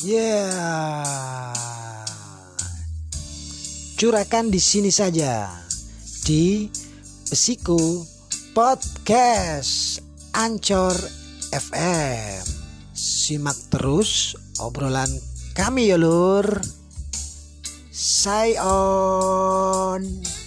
Yeah. Curahkan di sini saja di Besiku Podcast Ancor FM. Simak terus obrolan kami ya lur. Say on.